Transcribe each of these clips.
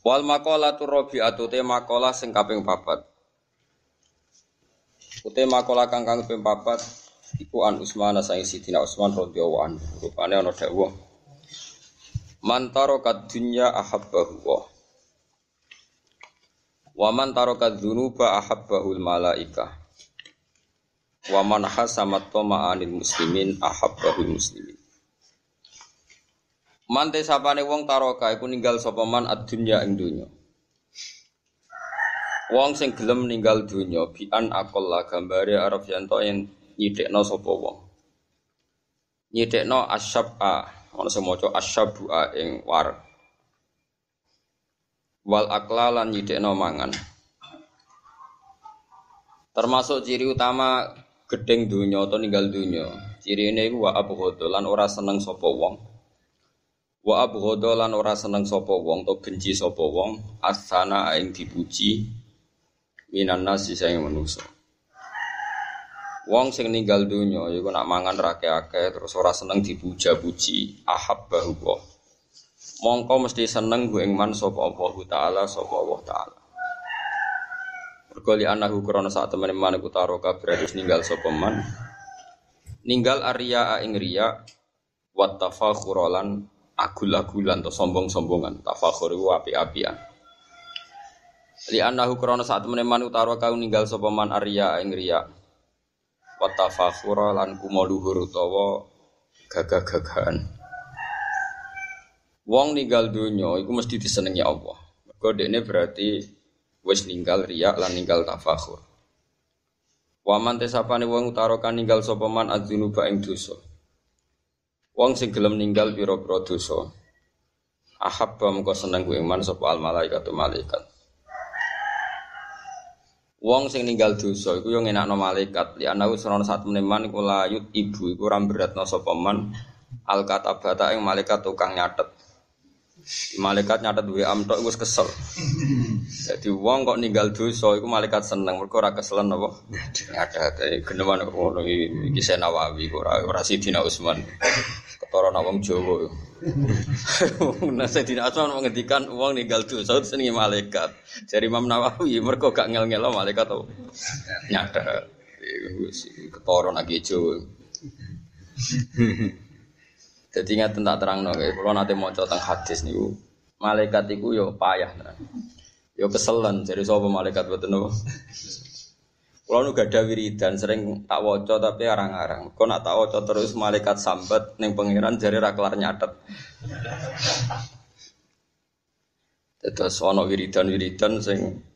Wal maqalatu rabi'atu te maqalah sing kaping papat. Ute maqalah kang kang kaping papat iku an Utsman saing Sidina Utsman radhiyallahu anhu. Rupane ana dawuh. Man taraka dunya ahabbahu wa. Wa man taraka dzunuba ahabbahul malaika. Wa man hasamat tama'anil muslimin ahabbahul muslimin. Mante sapane wong taroka iku ninggal sapa man ad-dunya ing donya. Wong sing gelem ninggal donya bi an aqalla gambare arep yanto yen nyidekno sapa wong. Nyidekno asyaba, ana sing maca asyabua ing war. Wal aklalan nyidekno mangan. Termasuk ciri utama gedeng donya atau ninggal donya. Ciri ini wa abghadu lan ora seneng sapa wong Wa abghadha lan ora seneng sapa wong to benci sapa wong asana ing dipuji minan nasi sing manusa. Wong sing ninggal donya iku nak mangan rake-ake terus ora seneng dipuja-puji ahabbahu wa. Mongko mesti seneng ku ing man sapa Allah taala sapa Allah taala. Perkali anahu krana sak temene man taroka berarti ninggal sapa man. Ninggal arya ing riya wa tafakhuran agul-agulan atau sombong-sombongan. Tafakhur itu api-apian li annahu krana saat meneman utara kau ninggal sapa man arya ing riya. Wa tafakhura lan kumaluhur utawa gagah-gagahan. Wong ninggal donya iku mesti disenengi Allah. Mergo dekne berarti wis ninggal riya lan ninggal tafakhur. Waman tesapane wong utara kan ninggal sapa man adzunuba ing Wong sing gelem ninggal pira-pira dosa. Ahabba mengko seneng ku iman sapa al malaikat malaikat. Wong sing ninggal dosa iku yo ngenakno malaikat. Li ana usrono sak meneman iku layut ibu iku ora beratno sapa man al katabata ing malaikat tukang nyatet. Malaikat nyatet duwe am tok wis kesel. Jadi wong kok ninggal dosa iku malaikat seneng mergo ora keselen apa? Nyatet geneman ngono iki Nawawi ora ora Sidina Utsman. Ketara wong Jawa. Nah Sidina Utsman menghentikan wong ninggal dosa senengi malaikat. Jadi Imam Nawawi mergo gak ngel-ngel malaikat to. Nyatet. Ketara nak Jawa. Jadi ingat tentang terang no, kalau nanti mau tentang hadis nih, malaikat itu yo payah, nah. yo keselan. Jadi soal malaikat buat Kalau nu gak ada wiridan, sering tak woco tapi arang-arang. Kau nak tak woco terus malaikat sambat neng pangeran jadi raklar nyatet. Terus ono wiridan wiridan sing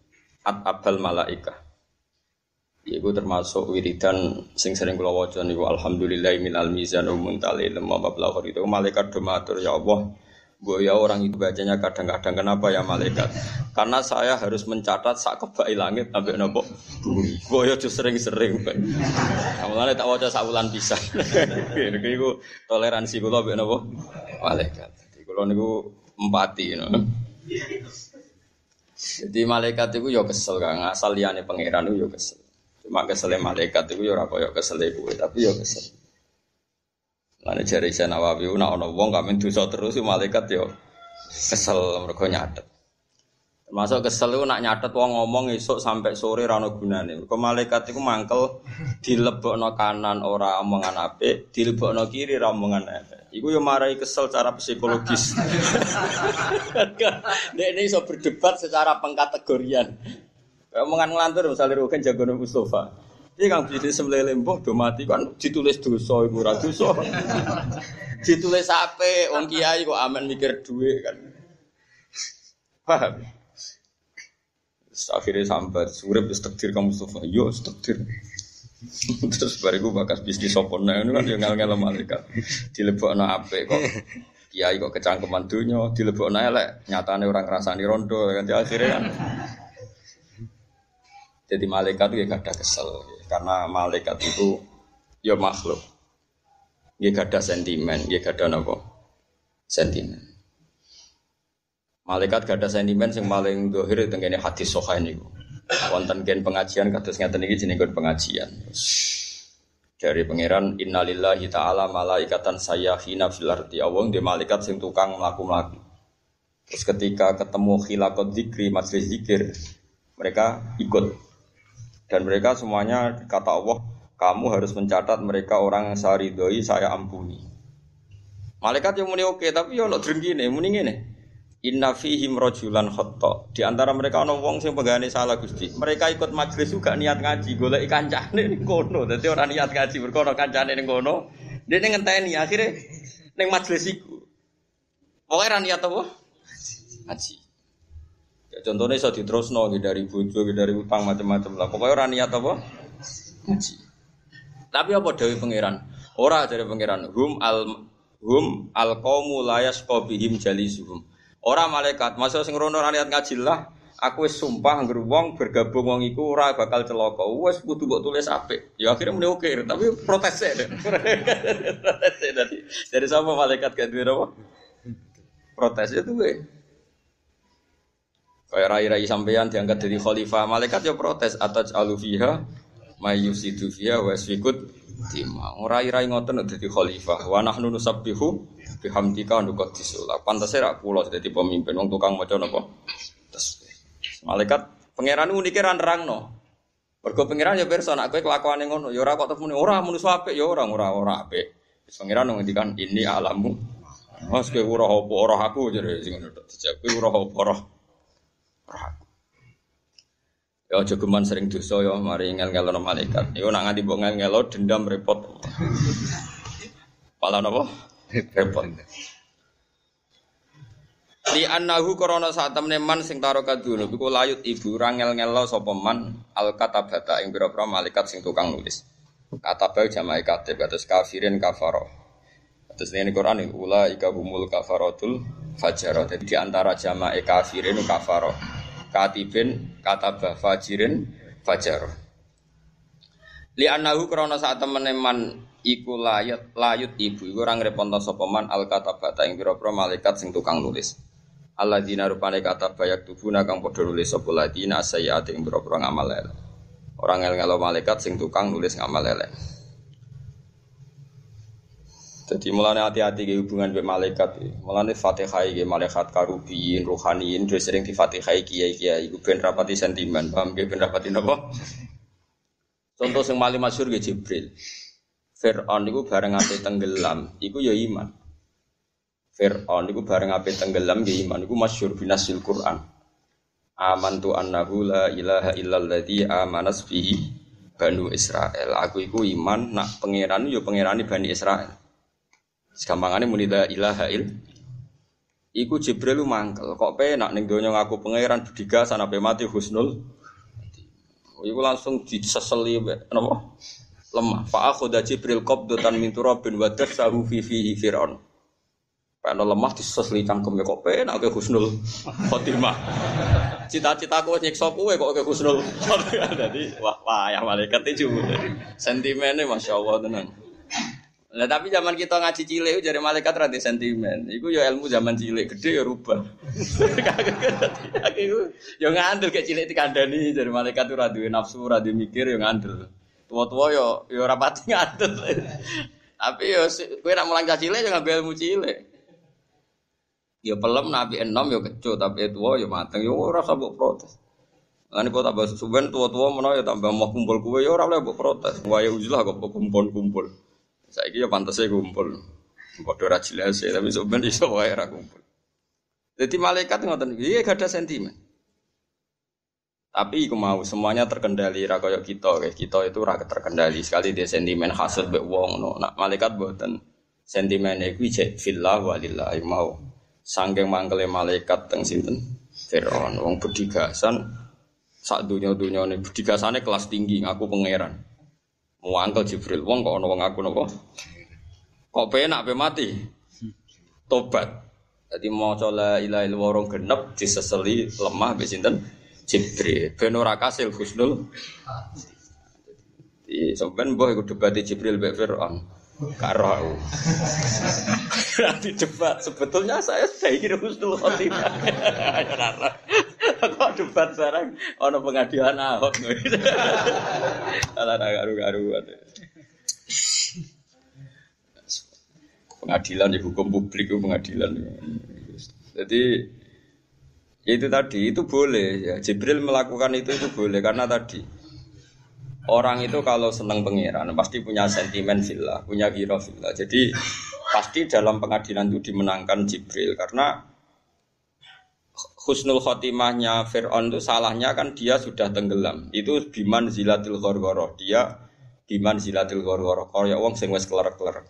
at abal malaika. Iku termasuk wiridan sing sering kula waca niku alhamdulillah minal mizan muntali lemma mablagh itu malaikat do matur ya Allah Gue ya orang itu bacanya kadang-kadang kenapa ya malaikat? Karena saya harus mencatat sak kebai langit sampai nopo. Gue ya sering-sering. Kamulah tak waca sak bulan bisa. Iku toleransi gue sampai nopo malaikat. Jadi kalau niku empati, you know. Jadi malaikat itu yo kesel kan, asal liane pangeran itu yo kesel. Cuma kesel malaikat itu ya ora koyo kesel kowe, tapi ya kesel. Lan jare Isa Nawawi nek ana wong men dosa terus malaikat yo kesel mergo nyatet. Termasuk kesel itu nak nyatet wong ngomong esuk sampai sore ra ono gunane. Mergo malaikat iku mangkel dilebokno kanan ora omongan apik, dilebokno kiri ra omongan apik. Iku yo marai kesel secara psikologis. Nek ini iso berdebat secara pengkategorian. Omongan ngelantur misalnya Rugen jago Mustafa. Ini kang bisnis sembelih lembong do mati kan ditulis dosa ibu ra dosa. ditulis apa? Wong kiai kok aman mikir duit kan. Paham? Akhirnya sampai surip takdir kamu Mustafa. Yo takdir. Terus bariku bakas bisnis sopona ini kan yang ngel-ngel malaikat. Dilebokno apik kok kiai kok kecangkeman dunia dilebokno elek nyatane orang rasani rondo kan akhirnya kan jadi malaikat itu ya gak ada kesel. Karena malaikat itu ya makhluk. Ya gak ada sentimen ya gak ada nopo? Sentimen. Malaikat gak ada sentimen yang paling dohir tenggene hadis sohain itu wonten gen pengajian kados ngeten iki jenenge pengajian. Dari pangeran innalillahi ta'ala malaikatan sayyahina fil ardi. Allah di malaikat sing tukang mlaku-mlaku. Terus ketika ketemu khilaqat zikri majlis zikir mereka ikut dan mereka semuanya kata Allah kamu harus mencatat mereka orang yang saya ridhoi saya ampuni malaikat yang muni oke tapi yo ono drengkine muni ngene Inna fihim rojulan khotta. Di antara mereka ono wong sing pegane salah Gusti. Mereka ikut majelis juga niat ngaji, golek kancane ning kono. Dadi ora niat ngaji, berkono kancane ning kono. Dia ngenteni akhirnya ning majelis iku. Pokoke ora niat apa? Ngaji. Ya, contohnya iso diterusno dari bojo, dari utang macam-macam lah. Pokoknya ora niat apa? Ngaji. Tapi apa dewi pangeran? Ora dari pangeran. Hum al hum al qaumu la yasqabihim jalisuhum Orang malaikat, masa sing rono niat ngaji lah. Aku wis sumpah ngger wong bergabung wong iku ora bakal celaka. Wes kudu mbok tulis apik. Ya akhirnya muni oke, tapi protes e. protes e dari dari sama malaikat gak duwe apa? Protes itu gue. Kayak rai-rai sampean diangkat dari khalifah, malaikat ya protes atas alufiha mayusidu fiha wa sikut tima. Rai-rai ngoten dadi khalifah. Wa nahnu nusabbihu bihamdika nukot disulak. Pantasnya rak kula dadi pemimpin wong tukang maca napa? Malaikat pangeran unike ra nerangno. Mergo pangeran ya pirsa nek kowe kelakuane ngono, ya ora kok muni ora muni apik ya ora ora ora apik. Pangeran ngendikan ini alamu. Mas kowe ora apa ora aku jare sing ngono. Dijawab kowe ora apa ora. Aku. Ya aja sering dosa ya mari ngel-ngelo malaikat. Yo nak nganti mbok ngel-ngelo dendam repot. Pala napa? repot. Li annahu korona saat temne man sing taro kadunub iku layut ibu rangel ngelo sapa man al katabata ing pira-pira malaikat sing tukang nulis. Kataba jama'i katib kados kafirin kafaro. Terus ini Quran ini ula ika humul kafarotul fajaro. Jadi di antara jama'i kafirin kafaro. Katibin kataba fajirin fajaro. Li annahu korona saat temne man iku layut layut ibu iku ora ngreponto sapa man al katabata ing pira-pira malaikat sing tukang nulis. Alladzina rupane kata bayak tubuna kang padha nulis sapa ladina sayyiati ing pira-pira ngamal elek. Ora ngel-ngelo malaikat sing tukang nulis ngamal. Jadi mulane hati-hati ke hubungan dengan malaikat. Mulane Fatihah ke malaikat karubiyin, rohaniyin, terus sering di Fatihah kiai-kiai. Iku ben rapati sentimen, paham ge ben rapati napa? Contoh sing paling masyhur ge Jibril. Fir'aun bareng ape tenggelam, iku ya iman. Fir'aun itu bareng ape tenggelam ya iman, iku masyhur binasil Quran. Amantu annahu la ilaha illalladzi amanas bihi Banu Israel. Aku iku iman nak pangeran yo pangerani Bani Israel. Segampangane muni la ilaha il Iku Jibril lu mangkel, kok penak ning donya ngaku pangeran bediga sanape mati husnul. Iku langsung diseseli napa? lemah. Fa akhudha Jibril qabdatan min turabin wa dasahu fi fihi fir'aun. Karena lemah disesli cangkem ya kok penak ke husnul khotimah. Cita-citaku nyiksa kowe kok ke husnul khotimah. Jadi wah wah ya malaikat itu sentimennya masya Allah tenan. Nah tapi zaman kita ngaji cilik jadi malaikat rada sentimen. Iku ya ilmu zaman cilik gede ya rubah. Aku ya ngandel kayak cilik dikandani jadi malaikat tuh rada nafsu rada mikir ya ngandel. Tua-tua yo yo rapati ngatur. Tapi yo kowe nak mulang cilik yo ngambil ilmu cilik. Yo pelem nabi enom yo kecut tapi tua yo mateng yo ora sabuk protes. Lan kok tambah suben tua-tua menawa yo tambah mau kumpul kowe yo ora oleh mbok protes. Wae uzlah kok kumpul-kumpul. Saiki yo pantese kumpul. Padha ora jelas tapi suben iso wae kumpul. Jadi malaikat ngoten iki gak ada sentimen. Tapi iku mau semuanya terkendali ra kaya kita, kayak kita itu ra terkendali sekali dia sentimen hasud mbek wong no. Nak malaikat mboten sentimen iku cek fillah walillahi mau. Sanggeng mangkele malaikat teng sinten? Firaun wong bedigasan sak ne bedigasane kelas tinggi ngaku pangeran. Mau angkel Jibril wong kok ono wong aku nopo? Kok penak pe mati? tobat. Jadi mau coba ilahi warung genep diseseli lemah besinten Jibril. Ben ora kasil Husnul. Di sampean mbah iku debat Jibril mbek Firaun. Karo aku. Di debat sebetulnya saya sudah ingin Husnul Khotimah. Kok debat barang ono pengadilan Ahok. Ala garu-garu. Pengadilan ya hukum publik itu pengadilan. Jadi itu tadi itu boleh ya Jibril melakukan itu itu boleh karena tadi orang itu kalau senang pangeran pasti punya sentimen villa punya hero villa jadi pasti dalam pengadilan itu dimenangkan Jibril karena husnul khotimahnya Fir'aun itu salahnya kan dia sudah tenggelam. Itu biman zilatil ghorgoroh dia biman zilatil ghorgoroh kaya wong sing wis keler-keler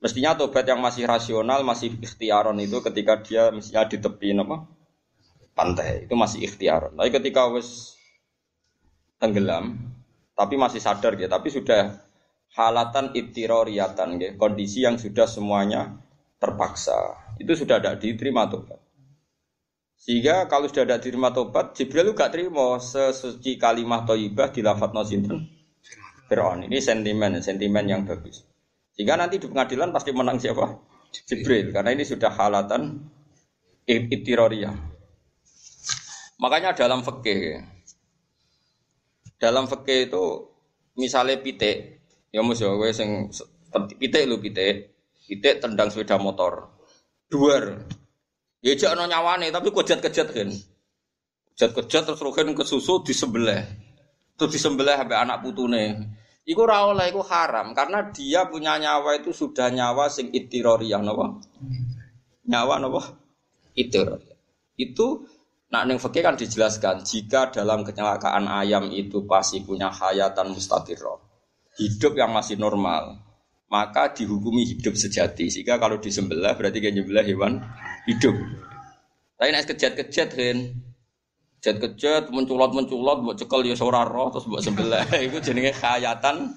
mestinya tobat yang masih rasional masih ikhtiaron itu ketika dia mestinya di tepi apa? Pantai. Itu masih ikhtiar. Tapi ketika wes tenggelam, tapi masih sadar gitu, tapi sudah halatan itiroriatan gitu, kondisi yang sudah semuanya terpaksa, itu sudah tidak diterima tobat. Sehingga kalau sudah tidak diterima tobat, Jibril juga terima sesuci kalimat toibah di lafat nosinten. Fir'aun. Ini sentimen, sentimen yang bagus. Sehingga nanti di pengadilan pasti menang siapa? Jibril. Karena ini sudah halatan itiroriyah. Makanya dalam fikih dalam fikih itu misalnya pitik, ya mus ya sing pitik lu pitik, pitik tendang sepeda motor, duar. Ya jak no nyawane tapi kejat-kejat kan. Kejat-kejat terus rohin ke susu di sebelah. Terus di sebelah sampai anak putune. Iku ora oleh iku haram karena dia punya nyawa itu sudah nyawa sing itiroriyah napa? Nyawa napa? Itiroriyah. Itu Nah, neng fakir kan dijelaskan jika dalam kecelakaan ayam itu pasti punya hayatan mustaqirroh, hidup yang masih normal, maka dihukumi hidup sejati. Sehingga kalau disembelih berarti kan hewan hidup. Tapi nek kejat-kejat kan, kejat-kejat menculot-menculot buat cekel ya ora roh terus buat sembelih. itu jenenge hayatan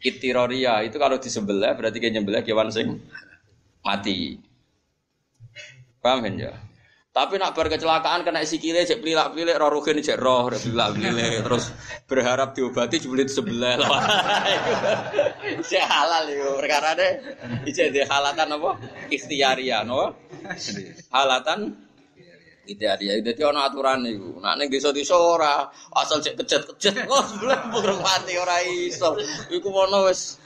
itiroria. Itu kalau disembelih berarti kan nyembelih hewan sing mati. Paham ya? Tapi nak bar kecelakaan kena sikile cek pelilak pelilak roh rugen cek roh pelilak pelilak terus berharap diobati jeblit sebelah lah. Cek halal itu perkara deh. Cek di halatan apa? Ikhtiaria no? Halatan ikhtiaria. Jadi ono aturan itu. Nak neng desa desa ora asal cek kejet kejet. Oh sebelah bukan mati ora iso. Iku ono wes.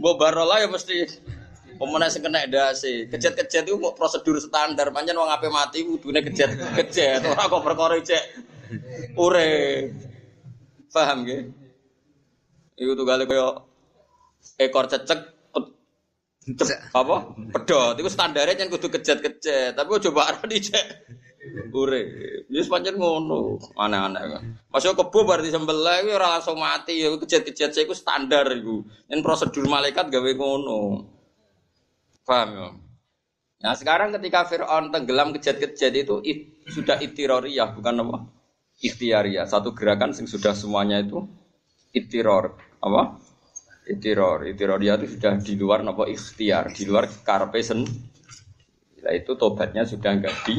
Mbok barola ya mesti Pemenang sing kena dasi, kejet-kejet itu mau prosedur standar, panjang wong ape mati kudune kejet-kejet, ora kok perkara cek ure. Paham nggih? Iku tunggale kaya ekor cecek apa? Pedot. Iku standarnya kan kudu kejet-kejet, tapi coba arah dicek ure. Wis pancen ngono, aneh-aneh kan. Masuk kebo bar disembelih kuwi ora langsung mati ya kejet-kejet iku standar iku. Yen prosedur malaikat gawe ngono. Paham ya? Nah sekarang ketika Fir'aun tenggelam kejat-kejat itu it, sudah itiroriyah bukan apa? Ikhtiariyah. Satu gerakan yang sudah semuanya itu itiror. Apa? Itiror. Itiroriyah itu sudah di luar apa? Ikhtiar. Di luar karpesen. Nah itu tobatnya sudah enggak di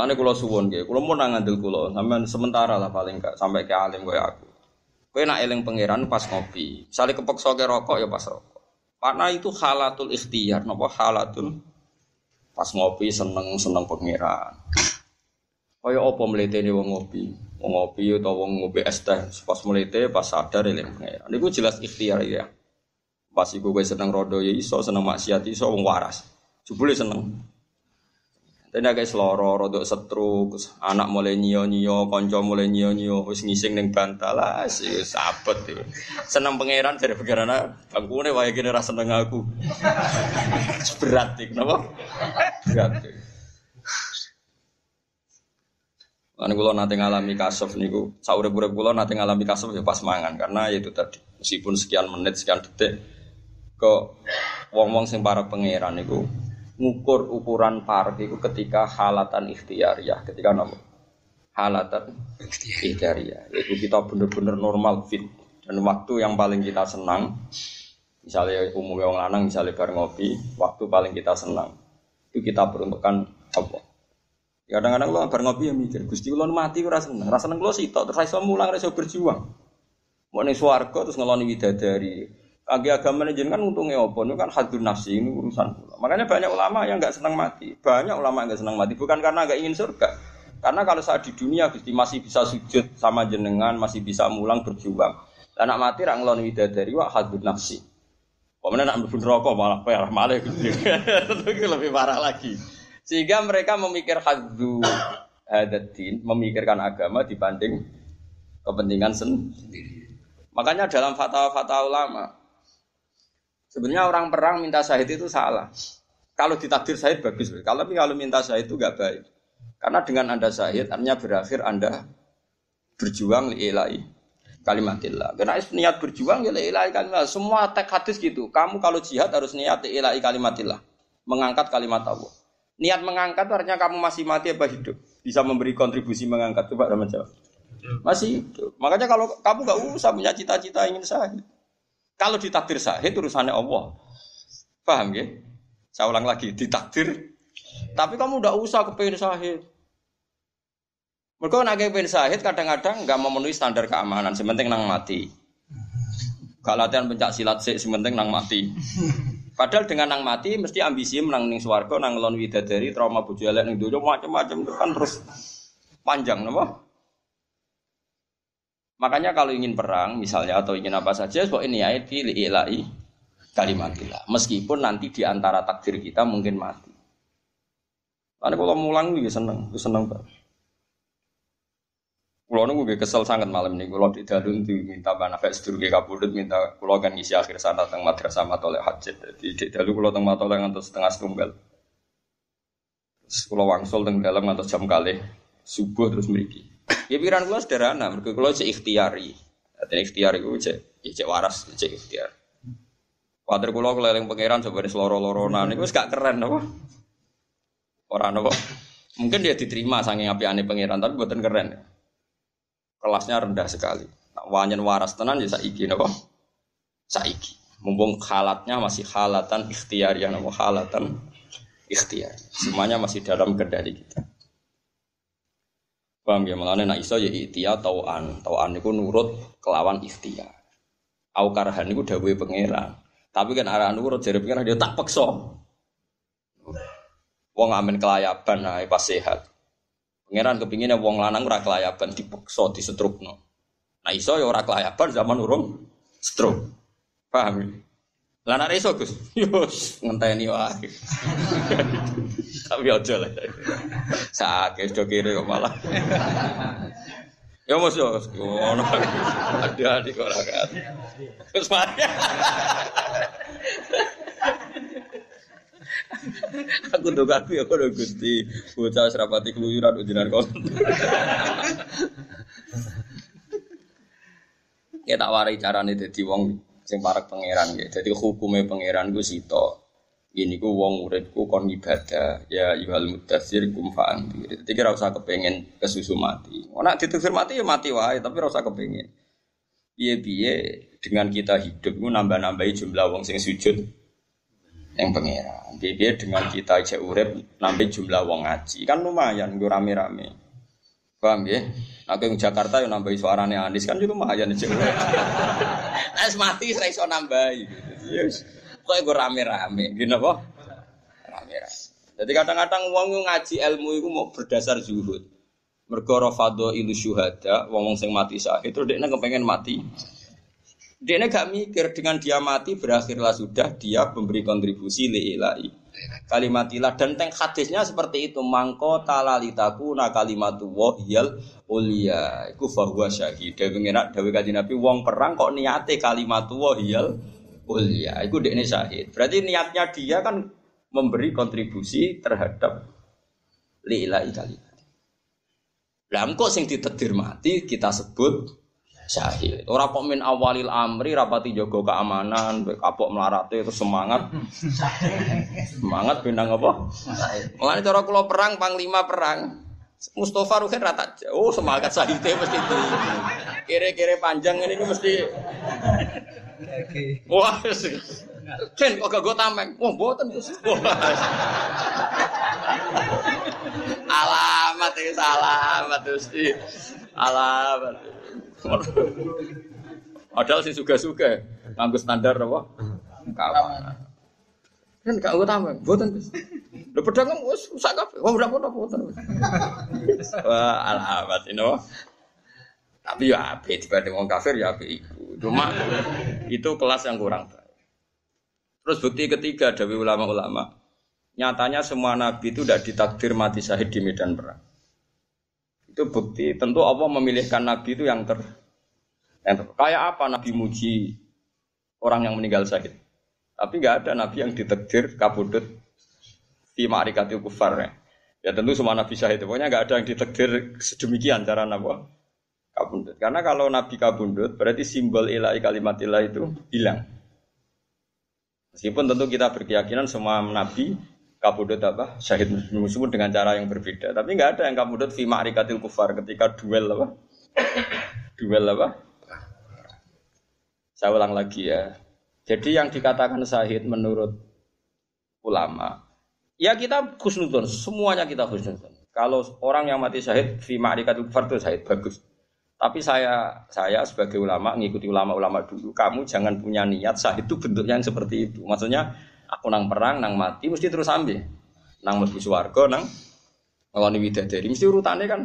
Mana kulo suwon gitu, kulo mau nangandel kulo, sampai sementara lah paling enggak sampai ke alim gue aku. Gue nak eling pangeran pas ngopi, misalnya kepeksa ke rokok ya pas rokok. Karena itu halatul ikhtiar, nopo halatul pas ngopi seneng seneng pangeran. Kaya apa mletene wong ngopi? Wong ngopi atau wong ngopi es teh pas mlete pas sadar eling pangeran. Niku jelas ikhtiar ya. Pas iku kowe seneng rodo ya iso, seneng maksiat iso wong waras. Jebule seneng. Dan agak seloro, rodok setruk, anak mulai nyio nyio, konco mulai nyio nyio, wis ngising neng bantal lah, sabet tuh. Seneng pangeran dari pangeran bangku nih wae gini rasa seneng aku. Berat nih, kenapa? Berat. Karena gue nanti ngalami kasuf niku, gue gue nanti ngalami kasuf ya pas mangan karena ya itu tadi meskipun sekian menit sekian detik kok wong-wong sing para pangeran niku ngukur ukuran park itu ketika halatan ikhtiariyah, ketika nama halatan ikhtiariyah. Itu kita benar-benar normal fit dan waktu yang paling kita senang Misalnya umumnya orang lanang, misalnya bar ngopi, waktu paling kita senang itu kita peruntukkan apa? Kadang-kadang lo bar ngopi ya mikir, Gusti lo mati ora seneng, rasa seneng lo sitok terus iso mulang iso berjuang. Mau nih swarga terus ngeloni widadari. Kaki agama kan untungnya apa? Ini kan hadun nafsi ini urusan. Makanya banyak ulama yang nggak senang mati. Banyak ulama yang nggak senang mati bukan karena nggak ingin surga. Karena kalau saat di dunia Gusti masih bisa sujud sama jenengan, masih bisa mulang berjuang. Anak mati rak ngeloni widadari wah hadun nafsi. Kemudian nak berbun rokok malah parah malah gitu. Itu lebih parah lagi. Sehingga mereka memikir haddu hadatin, memikirkan agama dibanding kepentingan sendiri. Makanya dalam fatwa-fatwa ulama, sebenarnya orang perang minta syahid itu salah. Kalau ditakdir syahid bagus, kalau kalau minta syahid itu gak baik. Karena dengan anda syahid, artinya berakhir anda berjuang li'ilai kalimatillah. Karena niat berjuang ya ilahi kalimat. Semua teks hadis gitu. Kamu kalau jihad harus niat ilahi kalimatillah. Mengangkat kalimat Allah. Niat mengangkat artinya kamu masih mati apa hidup? Bisa memberi kontribusi mengangkat. Coba sama jawab. Masih hidup. Makanya kalau kamu gak usah punya cita-cita ingin sahid. Kalau ditakdir sahid urusannya Allah. Paham ya? Saya ulang lagi, ditakdir. Tapi kamu udah usah kepengen sahid. Mereka nak pengen sahid kadang-kadang nggak memenuhi standar keamanan, sementing nang mati. Gak latihan pencak silat sih, sementing nang mati. Padahal dengan nang mati mesti ambisi menang ning swarga nang lon widadari trauma bojo elek ning dojo macam-macam itu kan terus panjang napa? Makanya kalau ingin perang misalnya atau ingin apa saja, kok ini ayat di ilahi kalimatillah. Meskipun nanti di antara takdir kita mungkin mati. Karena kalau mulang gue seneng, gue seneng banget. Kulo nunggu gue kesel sangat malam ini. Kulo dalun di minta manfaat sedurunge kabudut minta kulo kan ngisi akhir sana teng madrasah matoleh hajat. Jadi di dalu kulo teng matoleh ngantos setengah setunggal. Kulo wangsul teng dalam jam kali subuh terus meriki. Ya pikiran kulo sederhana. Mereka kulo cek ikhtiari. Dan ikhtiari gue cek ya cek waras cek ikhtiar. Wader kulo keliling pangeran coba di seloro-loronan. Itu gak keren apa? Orang apa? Mungkin dia diterima saking api aneh pangeran tapi buatan keren kelasnya rendah sekali. Nah, waras tenan ya saiki napa? Saiki. Mumpung halatnya masih halatan ikhtiar ya napa halatan ikhtiar. Semuanya masih dalam kendali kita. Paham ya malane nak iso ya ikhtiar tauan. Tauan niku nurut kelawan ikhtiar. Au karhan niku dawuhe pangeran. Tapi kan arah nurut jare pangeran dia tak peksa. Wong amin kelayaban ae pas sehat. Pangeran kepinginnya wong lanang ora kelayaban dipeksa disetrukno. Nah iso ya ora kelayaban zaman urung stroke. Paham ya? Lah nek iso Gus, yo ngenteni wae. Tapi aja lah. Sakit do kiri kok malah. Ya mos yo ngono. Ada-ada kok ora kan. aku tuh aku ya kalau gusti. Bocah serapati keluyuran ujian kau kita tak warai carane dadi wong sing parek pangeran ya jadi hukumnya pangeran gue sito. Ini gue wong muridku kon ibadah. Ya yuhal mudasir kum faan jadi kira usah kepengen kesusu mati. Nak ditusir mati ya mati wae tapi rasa kepengen biye biye dengan kita hidup gue nambah nambahi jumlah wong sing sujud yang pangeran. Biar dengan kita aja urep nambah jumlah wong ngaji kan lumayan gue rame-rame. Paham ya? Nah, yang Jakarta yang nambah suarane Anis kan juga lumayan aja. Es mati saya iso nambah. Yes. Kok gue rame-rame, gini apa? Rame-rame. Jadi kadang-kadang wong ngaji ilmu itu mau berdasar zuhud. Mergo rafadho ilu syuhada, wong sing mati sah itu dia kepengen mati dia gak mikir dengan dia mati berakhirlah sudah dia memberi kontribusi liilai kalimatilah dan teng hadisnya seperti itu. Mangko talalitaku na kalimatu wahyal ulia. Iku fahuwa syahid. Dewe ngenak dewe kaji nabi wong perang kok niate kalimatu wahyal ulia. Iku dekne syahid. Berarti niatnya dia kan memberi kontribusi terhadap liilai kalimat lah kok sing ditedir mati kita sebut syahid. Ora kok min awalil amri rapati jogo keamanan, kapok melarate itu semangat. semangat bintang apa? Mulane cara kula perang panglima perang. Mustafa Ruhin rata oh semangat syahidnya mesti itu. Kira-kira panjang ini mesti Wah, Ken kok gak gue tameng? Wah, boten Gus. alamat ini alamat Gusti. Alamat. Padahal sih suga-suga nganggo standar apa? Kawan. Kan gak tameng, boten Gus. Lho pedang wis rusak kabeh. Wah, ora apa-apa boten. Wah, alamat ini. Tapi ya apik dibanding wong kafir ya iku. Cuma itu kelas yang kurang baik. Terus bukti ketiga dari ulama-ulama. Nyatanya semua nabi itu tidak ditakdir mati syahid di medan perang. Itu bukti tentu Allah memilihkan nabi itu yang ter, yang ter kayak apa nabi muji orang yang meninggal syahid. Tapi nggak ada nabi yang ditakdir kabudut di ma'rikatil kufar ya. Ya tentu semua nabi syahid. Pokoknya nggak ada yang ditakdir sedemikian cara nabi kabundut. Karena kalau Nabi kabundut berarti simbol ilahi kalimat ilah itu hilang. Meskipun tentu kita berkeyakinan semua Nabi kabundut apa syahid meskipun dengan cara yang berbeda. Tapi nggak ada yang kabundut fi ma'rikatil kufar ketika duel apa? duel apa? Saya ulang lagi ya. Jadi yang dikatakan syahid menurut ulama, ya kita khusnudon, semuanya kita khusnudon. Kalau orang yang mati syahid fi ma'rikatil kufar itu syahid bagus. Tapi saya saya sebagai ulama ngikuti ulama-ulama dulu, kamu jangan punya niat sah itu bentuknya yang seperti itu. Maksudnya aku nang perang, nang mati mesti terus ambil. Nang mlebu swarga, nang ngawani widadari mesti urutannya kan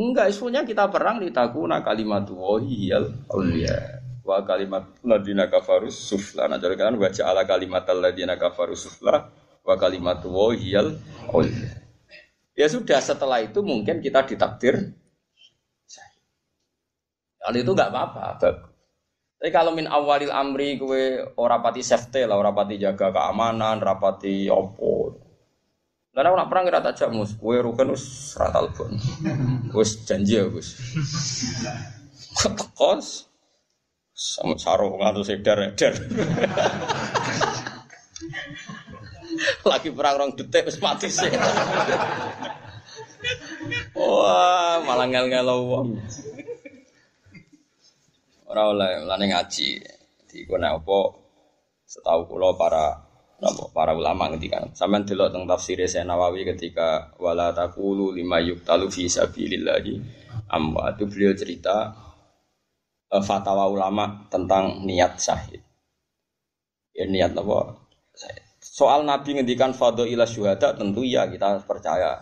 Enggak, isunya kita perang di takuna kalimat wahiyal aulia wa kalimat ladina kafarus sufla. Nah, jadi kan baca ala kalimat ladina kafarus sufla wa kalimat wahiyal aulia. Ya sudah setelah itu mungkin kita ditakdir Kalau itu nggak apa-apa. Tapi kalau min awalil amri kue orapati safety lah, orapati jaga keamanan, rapati opo. Karena orang perang kira tak mus, kue rukun us ratal pun, us janji ya gus. Tekos, sama sarung atau sedar edar. Lagi perang orang detik wis mati sih. Wah, malah ngel-ngel wong. Ora oleh lane ngaji. Di kono apa setahu kula para napa para ulama ngendikan. Sampeyan delok teng tafsir Nawawi ketika wala taqulu lima yuqtalu fi sabilillah. Amma itu beliau cerita uh, fatwa ulama tentang niat syahid. Ya niat apa? Soal Nabi ngendikan fadho ila syuhada tentu ya kita percaya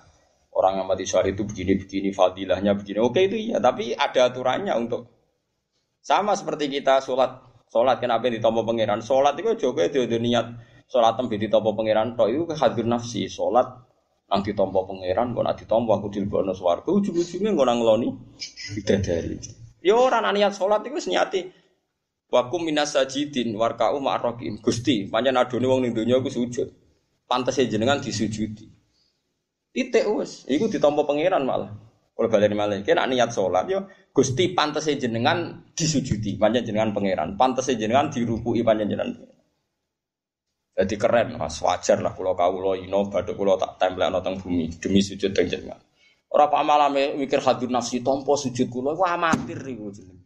orang yang mati syahid itu begini-begini fadilahnya begini. Oke itu iya, tapi ada aturannya untuk sama seperti kita sholat. Sholat kenapa ditompo pangeran? Sholat itu juga itu niat sholat tembi ditompo pangeran toh itu hadir nafsi sholat. Nang ditompo pangeran kok nak ditompo aku dilbono swarga ujung-ujungnya nggak nang loni dari ya orang niat sholat itu niati. Wakum minas sajidin warkau ma'rokin Gusti, panjang adone wong ning donya aku sujud. Pantes jenengan disujudi. Titik wis, iku ditampa pangeran malah. Kalau balik malah, kena niat sholat yo, Gusti pantes jenengan disujudi, panjang jenengan pangeran. Pantes jenengan dirukui panjang jenengan. Jadi keren, mas wajar lah kalau kau lo ino, baduk kalau tak tempel noteng bumi demi sujud dan jenengan. Orang pak malam mikir hadir nafsi tompo sujud kulo, wah amatir iku jenengan.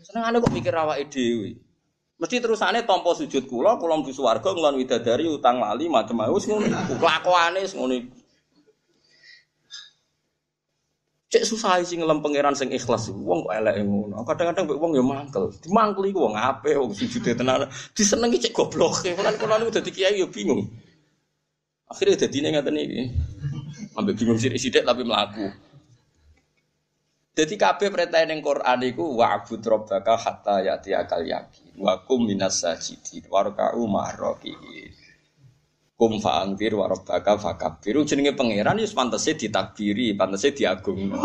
Seneng kok mikir awake dhewe. Mesti terusane tampa sujud kula, kula mlebu swarga nglon widadari utang lali macam-macam ngono iku. Kelakuane iku. Cek susah sih ngelem pangeran sing ikhlas. Wong kok elek ngono. Kadang-kadang mbek wong ya mangkel. Dimangkeli ku wong apik wong sujude tenan. Disenengi cek goblok. Kan kula niku dadi kiai ya bingung. Akhirnya dadi ngaten iki. Ambek bingung sithik-sithik tapi melaku. Jadi kabeh perintah ning Quran iku wa'bud rabbaka hatta yati akal yakin wa kum minas sajidin warka'u ma'rakiin. Kum fa'angfir wa rabbaka fakabbir. Jenenge pangeran ya pantese ditakbiri, pantese diagungno.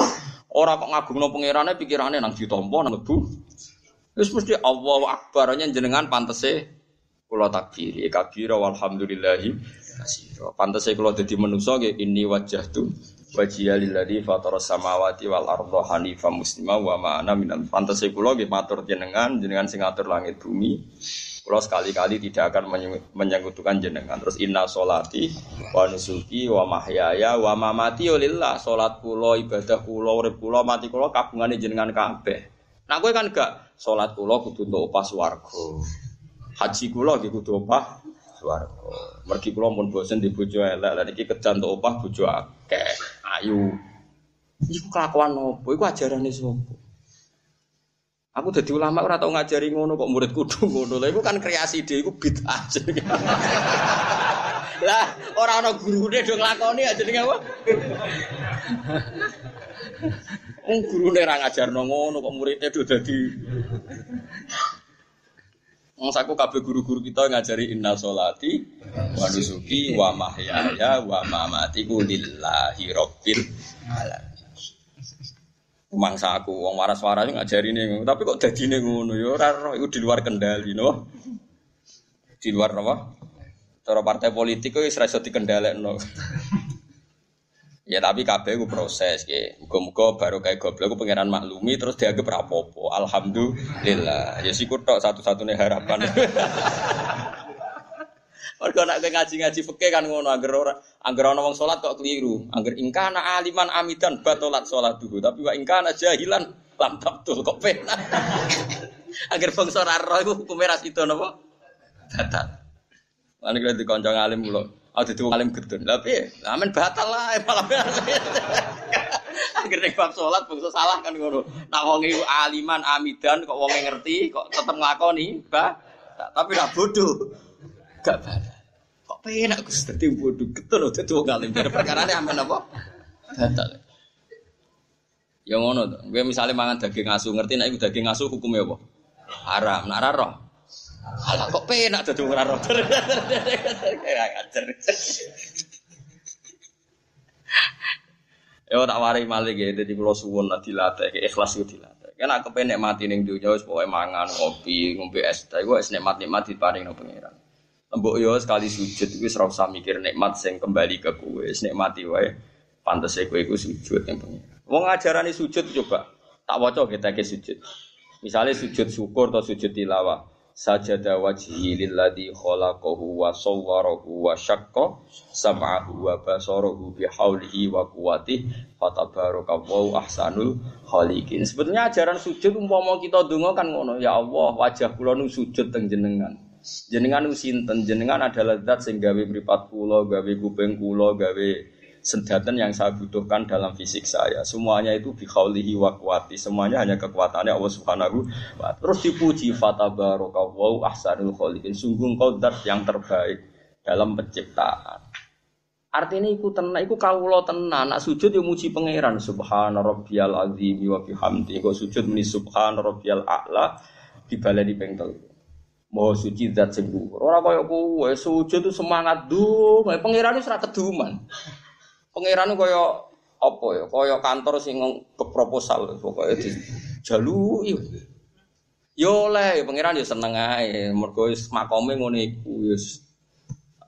Ora kok ngagungno pangerane pikirane nang ditampa nang mlebu. Wis mesti Allahu Akbar jenengan pantese kula takbiri kabira walhamdulillahi kasira. Pantese kula dadi manusa nggih ini wajah tuh wajhiya lilladzi fatara samawati wal arda hanifa muslima wa ma ana minal fantasi kula matur jenengan jenengan sing ngatur langit bumi kula sekali-kali tidak akan menyekutukan jenengan terus inna solati wa nusuki wa mahyaya wa mamati lillah salat kula ibadah kula urip kula mati kula kabungane jenengan kabeh Nah kowe kan gak salat kula kudu untuk opah swarga. Haji kula nggih kudu opah swarga. Mergi mun bosen di bojo elek, lan iki kejan untuk opah bojo akeh. Ayu. Iku kelakuan opo? Iku ajarane sapa? Aku jadi ulama ora tau ngajari ngono kok murid kudu ngono. Lah iku kan kreasi dhewe iku bid'ah. Lah ora ana gurune do nglakoni aja jenenge apa? Wong gurune ra ngajarno ngono kok muridnya do dadi Wong saku kabeh guru-guru kita ngajari inna sholati wa nusuki wa mahyaya wa mamati ku lillahi rabbil alamin. Mangsa aku wong waras-waras ngajari nih, tapi kok dadine ngono ya ora iku di luar kendali no. Di luar apa? Cara partai politik kok iso dikendhalekno. Ya tapi kabeh ku proses ya. Muga-muga baru kayak goblok ku pangeran maklumi terus dianggap rapopo. Alhamdulillah. Ya siku tok satu-satunya harapan. Mergo nek ngaji-ngaji fikih kan ngono angger ora angger ana wong salat kok keliru. Angger ingkana aliman amidan batolat salat dulu. Tapi wa ingkana jahilan lam tabtul kok pena. angger bangsa ora ro iku hukume ra sida napa? Batal. Lan dikonco alim kula. Aku dadi wong alim gedun. Lah piye? Amen batal lah malah. Angger nek bab salat salah kan ngono. Nak wong aliman amidan kok wonge ngerti kok tetep nglakoni, bah. Tapi ra bodoh. Gak batal. Penak Gus dadi bodoh getun dadi wong alim. Perkara ne amen apa? Batal. Ya ngono to. Kowe misale mangan daging asu, ngerti nek daging asu hukumnya apa? Haram. Nak ra roh. Alah kok penak dadi ora roh. Ya tak warai malih ya, jadi kalau suwun lah dilatih, ikhlas itu dilatih. Kan aku pengen mati dunia, wis pokoke mangan, ngopi, ngombe es teh, gue nikmat nikmat di paring no pangeran. Lembok yo sekali sujud, gue serau usah mikir nikmat sing kembali ke kue, nikmati wae. Pantes kue gue sujud yang pangeran. Wong ajaran sujud coba, tak waca ke sujud. Misalnya sujud syukur atau sujud tilawah sajada wajhi lilladzi khalaqahu wa sawwarahu wa syaqqa sam'ahu wa basarahu bi haulihi wa quwwatihi fatabarakallahu ahsanul khaliqin. Sebetulnya ajaran sujud umpama kita donga kan ngono, ya Allah, wajah kula nu sujud teng jenengan. Jenengan nu sinten? Jenengan adalah zat sing gawe mripat kula, gawe kuping kula, gawe senjata yang saya butuhkan dalam fisik saya. Semuanya itu bikhaulihi wa kuwati. Semuanya hanya kekuatannya Allah Subhanahu wa Terus dipuji fatabaraka wa ahsanul khaliqin. Sungguh kau zat yang terbaik dalam penciptaan. Artinya iku tenan, iku kawula tenan. Nak sujud ya muji pangeran subhana rabbiyal azim wa bihamdi. Kok sujud muni subhana rabbiyal a'la dibaleni ping. Mau suci zat sing Ora kaya kowe sujud itu semangat dong. Pangeran wis ora keduman. Pangeran kaya apa ya? Kaya kantor sing ke proposal pokoke dijaluki. Yo le, pangeran yo seneng ae. Mergo wis makome ngene iku wis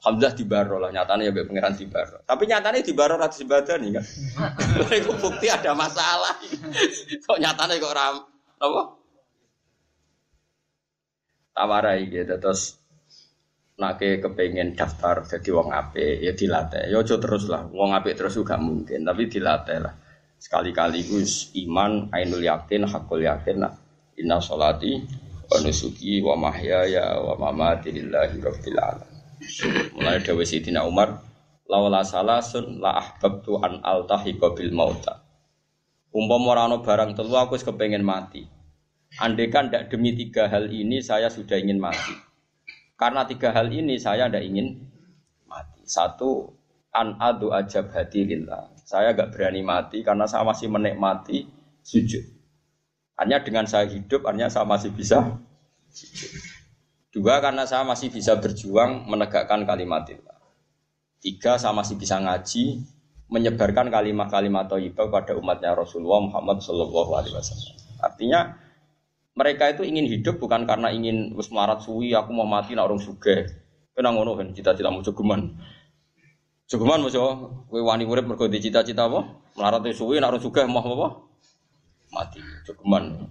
Alhamdulillah di baro lah nyatanya ya pangeran di baro. Tapi nyatanya di baro rati sebadani kan. Itu bukti ada masalah. kok nyatanya kok ram apa? Tawarai gitu terus nake kepengen daftar jadi wong ape ya dilatih. Ya ojo terus lah wong ape terus juga mungkin tapi dilatih lah. Sekali-kali gus iman ainul yakin hakul yakin lah. Inna solati wa nusuki wa mahyaya wa mamati lillahi rabbil alamin. Mulai dewe sidina Umar lawala salasun la ahbabtu an altahiqa bil mauta. Umpama ora barang telu aku wis kepengen mati andekan ndak demi tiga hal ini saya sudah ingin mati karena tiga hal ini saya tidak ingin mati. Satu, an adu ajab hati lillah. Saya gak berani mati karena saya masih menikmati sujud. Hanya dengan saya hidup, hanya saya masih bisa sujud. Dua, karena saya masih bisa berjuang menegakkan kalimat Allah. Tiga, saya masih bisa ngaji, menyebarkan kalimat-kalimat thayyibah pada umatnya Rasulullah Muhammad Shallallahu Alaihi Wasallam. Artinya mereka itu ingin hidup bukan karena ingin wis suwi aku mau mati nak orang suge. Kena ngono kan cita-cita mau jogeman. Jogeman mau kowe wani urip mergo cita-cita apa? Melarat suwi nak orang suge mau apa? Mati. Jogeman.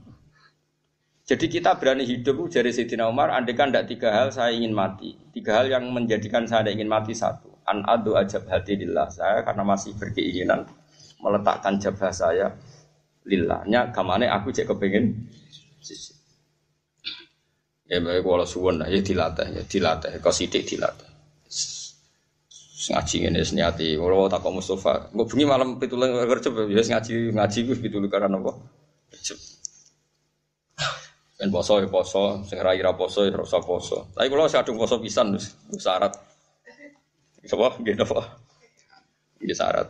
Jadi kita berani hidup dari Sayyidina Umar, andekan tidak tiga hal saya ingin mati. Tiga hal yang menjadikan saya ingin mati satu. An adu ajab hati lillah saya karena masih berkeinginan meletakkan jabah saya lillahnya gamane aku cek kepengen sisi. Ya baik kalau suwon ya dilatih ya dilatih kau sidik dilatih. Ngaji ini senyati, kalau tak kau Mustafa, gue bengi malam pitulang kerja, ya ngaji ngaji gue pitulang karena apa? Ben poso ya poso, sing ra ira poso ya rasa poso. Tapi kalau sadung poso pisan syarat. Apa nggih napa? Nggih syarat.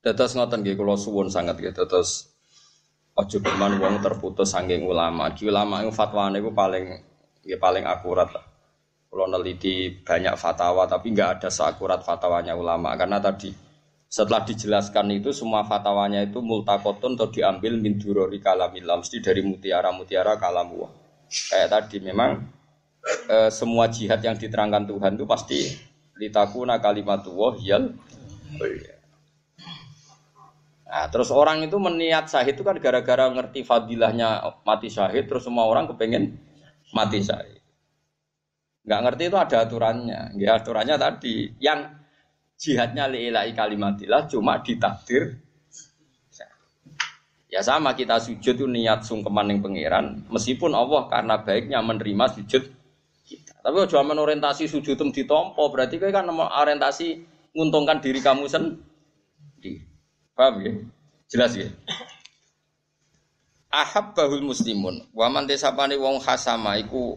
Tetes ngoten nggih kula suwun sangat nggih tetes aja berman wong terputus saking ulama. Ki ulama itu fatwane iku paling nggih paling akurat. Kalau neliti banyak fatwa tapi nggak ada seakurat fatwanya ulama karena tadi setelah dijelaskan itu semua fatwanya itu multakotun atau diambil min durori kalamillah mesti dari mutiara-mutiara kalamullah. Kayak tadi memang e, semua jihad yang diterangkan Tuhan itu pasti litakuna kalimatullah yal Nah, terus orang itu meniat syahid itu kan gara-gara ngerti fadilahnya mati syahid, terus semua orang kepengen mati syahid. Nggak ngerti itu ada aturannya. Ya aturannya tadi yang jihadnya li'ilai kalimatillah cuma ditakdir Ya sama kita sujud itu niat sungkeman yang pangeran, meskipun Allah karena baiknya menerima sujud kita. Tapi kalau orientasi sujud itu ditompo, berarti kan orientasi menguntungkan diri kamu sendiri. Paham ya? Jelas ya? Ahab bahul muslimun, waman desapani wong khasama iku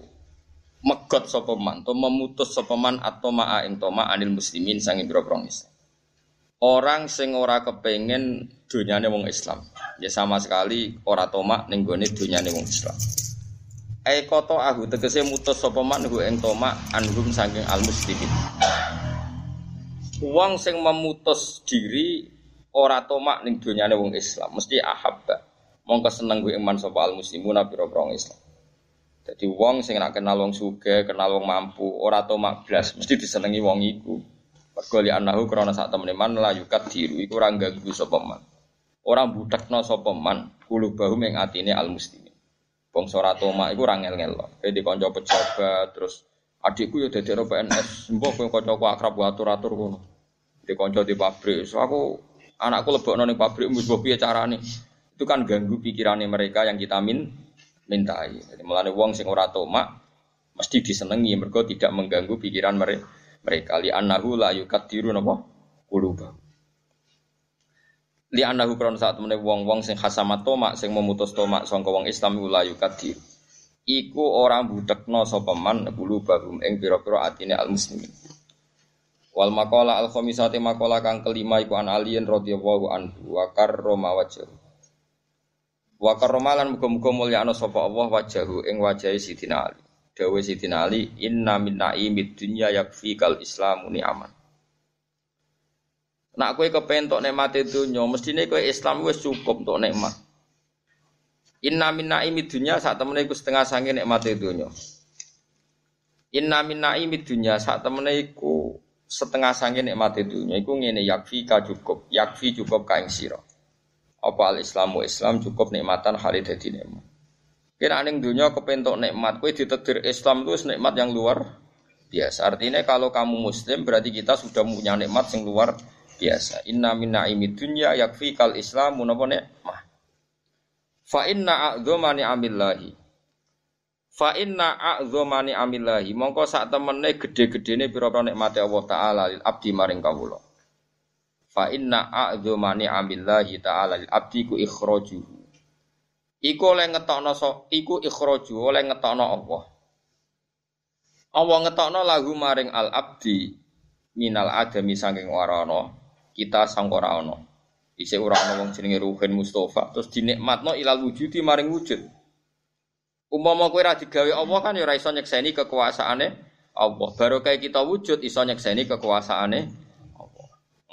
megot sopeman, atau memutus sopeman atau ma'a ing toma anil muslimin sangi biro Islam. Orang sing ora kepengen dunyane wong Islam. Ya sama sekali ora toma ning gone dunyane wong Islam. Ai koto ahu tegese mutus sopeman hu ing toma anhum saking al muslimin. Wong sing memutus diri ora toma ning dunyane wong Islam, mesti ahabba. Mongko seneng gue iman sapa al muslimuna biro Islam. Jadi wong sing nak kenal wong suge, kenal wong mampu, ora tau blas, mesti disenengi wong iku. Mergo li anahu krana sak temene man la yukat diru iku ora ganggu sapa man. Ora budekno sapa man kulubahu ing atine al muslimin. Wong ora toma iku ora ngel-ngel. Kayak di kanca pejabat terus adikku ya dadi PNS, mbok kowe kancaku akrab atur-atur ngono. Di kanca di pabrik, so aku anakku lebokno ning pabrik mbok piye carane. Itu kan ganggu pikirannya mereka yang kita min mintai. Jadi melane wong sing ora tomak mesti disenengi mergo tidak mengganggu pikiran mereka. Mereka li annahu la yukadiru napa quluba. Li annahu kron saat temene wong-wong sing khasamat tomak sing memutus tomak sangka wong Islam la yukadiru. Iku ora budekno sapa man qulubahum ing pira-pira atine al muslimin. Wal maqala al khamisati maqala kang kelima iku an aliyin radhiyallahu anhu wa karrama wajhahu. Wa karomalan muga-muga mulyakno sapa Allah wajahu ing wajahe Sidina Ali. Dawe Sidina Ali, inna min naimid dunya yakfi kal islamu ni'aman. Nak kowe kepen tok nikmate donya, mestine kowe Islam wis cukup untuk nikmat. Inna min naimid dunya sak temene iku setengah sange nikmate donya. Inna min naimid dunya sak temene iku setengah sange nikmate donya iku ngene yakfi ka cukup, yakfi cukup ka ing sira apa al Islamu Islam cukup nikmatan halid dadi nikmat. Kira ning dunia kepentok nikmat, kowe ditakdir Islam itu nikmat yang luar biasa. Artinya kalau kamu muslim berarti kita sudah punya nikmat yang luar biasa. Inna min naimid dunya yakfi kal Islam napa nikmah. Fa inna a'dzama ni'amillahi. Fa inna a'dzama ni'amillahi. Mongko sak temene gede-gedene pira-pira nikmate Allah taala lil abdi maring kawula. Fa inna a'dzama ni'amillahi ta'ala lil abdi ku ikhraju. Iku oleh ngetokno so, iku ikhraju oleh ngetokno Allah. Allah ngetokno lagu maring al abdi minal adami saking warana kita sang ora ana. Isih ora ana wong jenenge Ruhin Mustafa terus dinikmatno ilal wujudi maring wujud. Umpama kowe ora digawe Allah kan ya ora iso nyekseni kekuasaane Allah. Baru kayak kita wujud iso nyekseni kekuasaane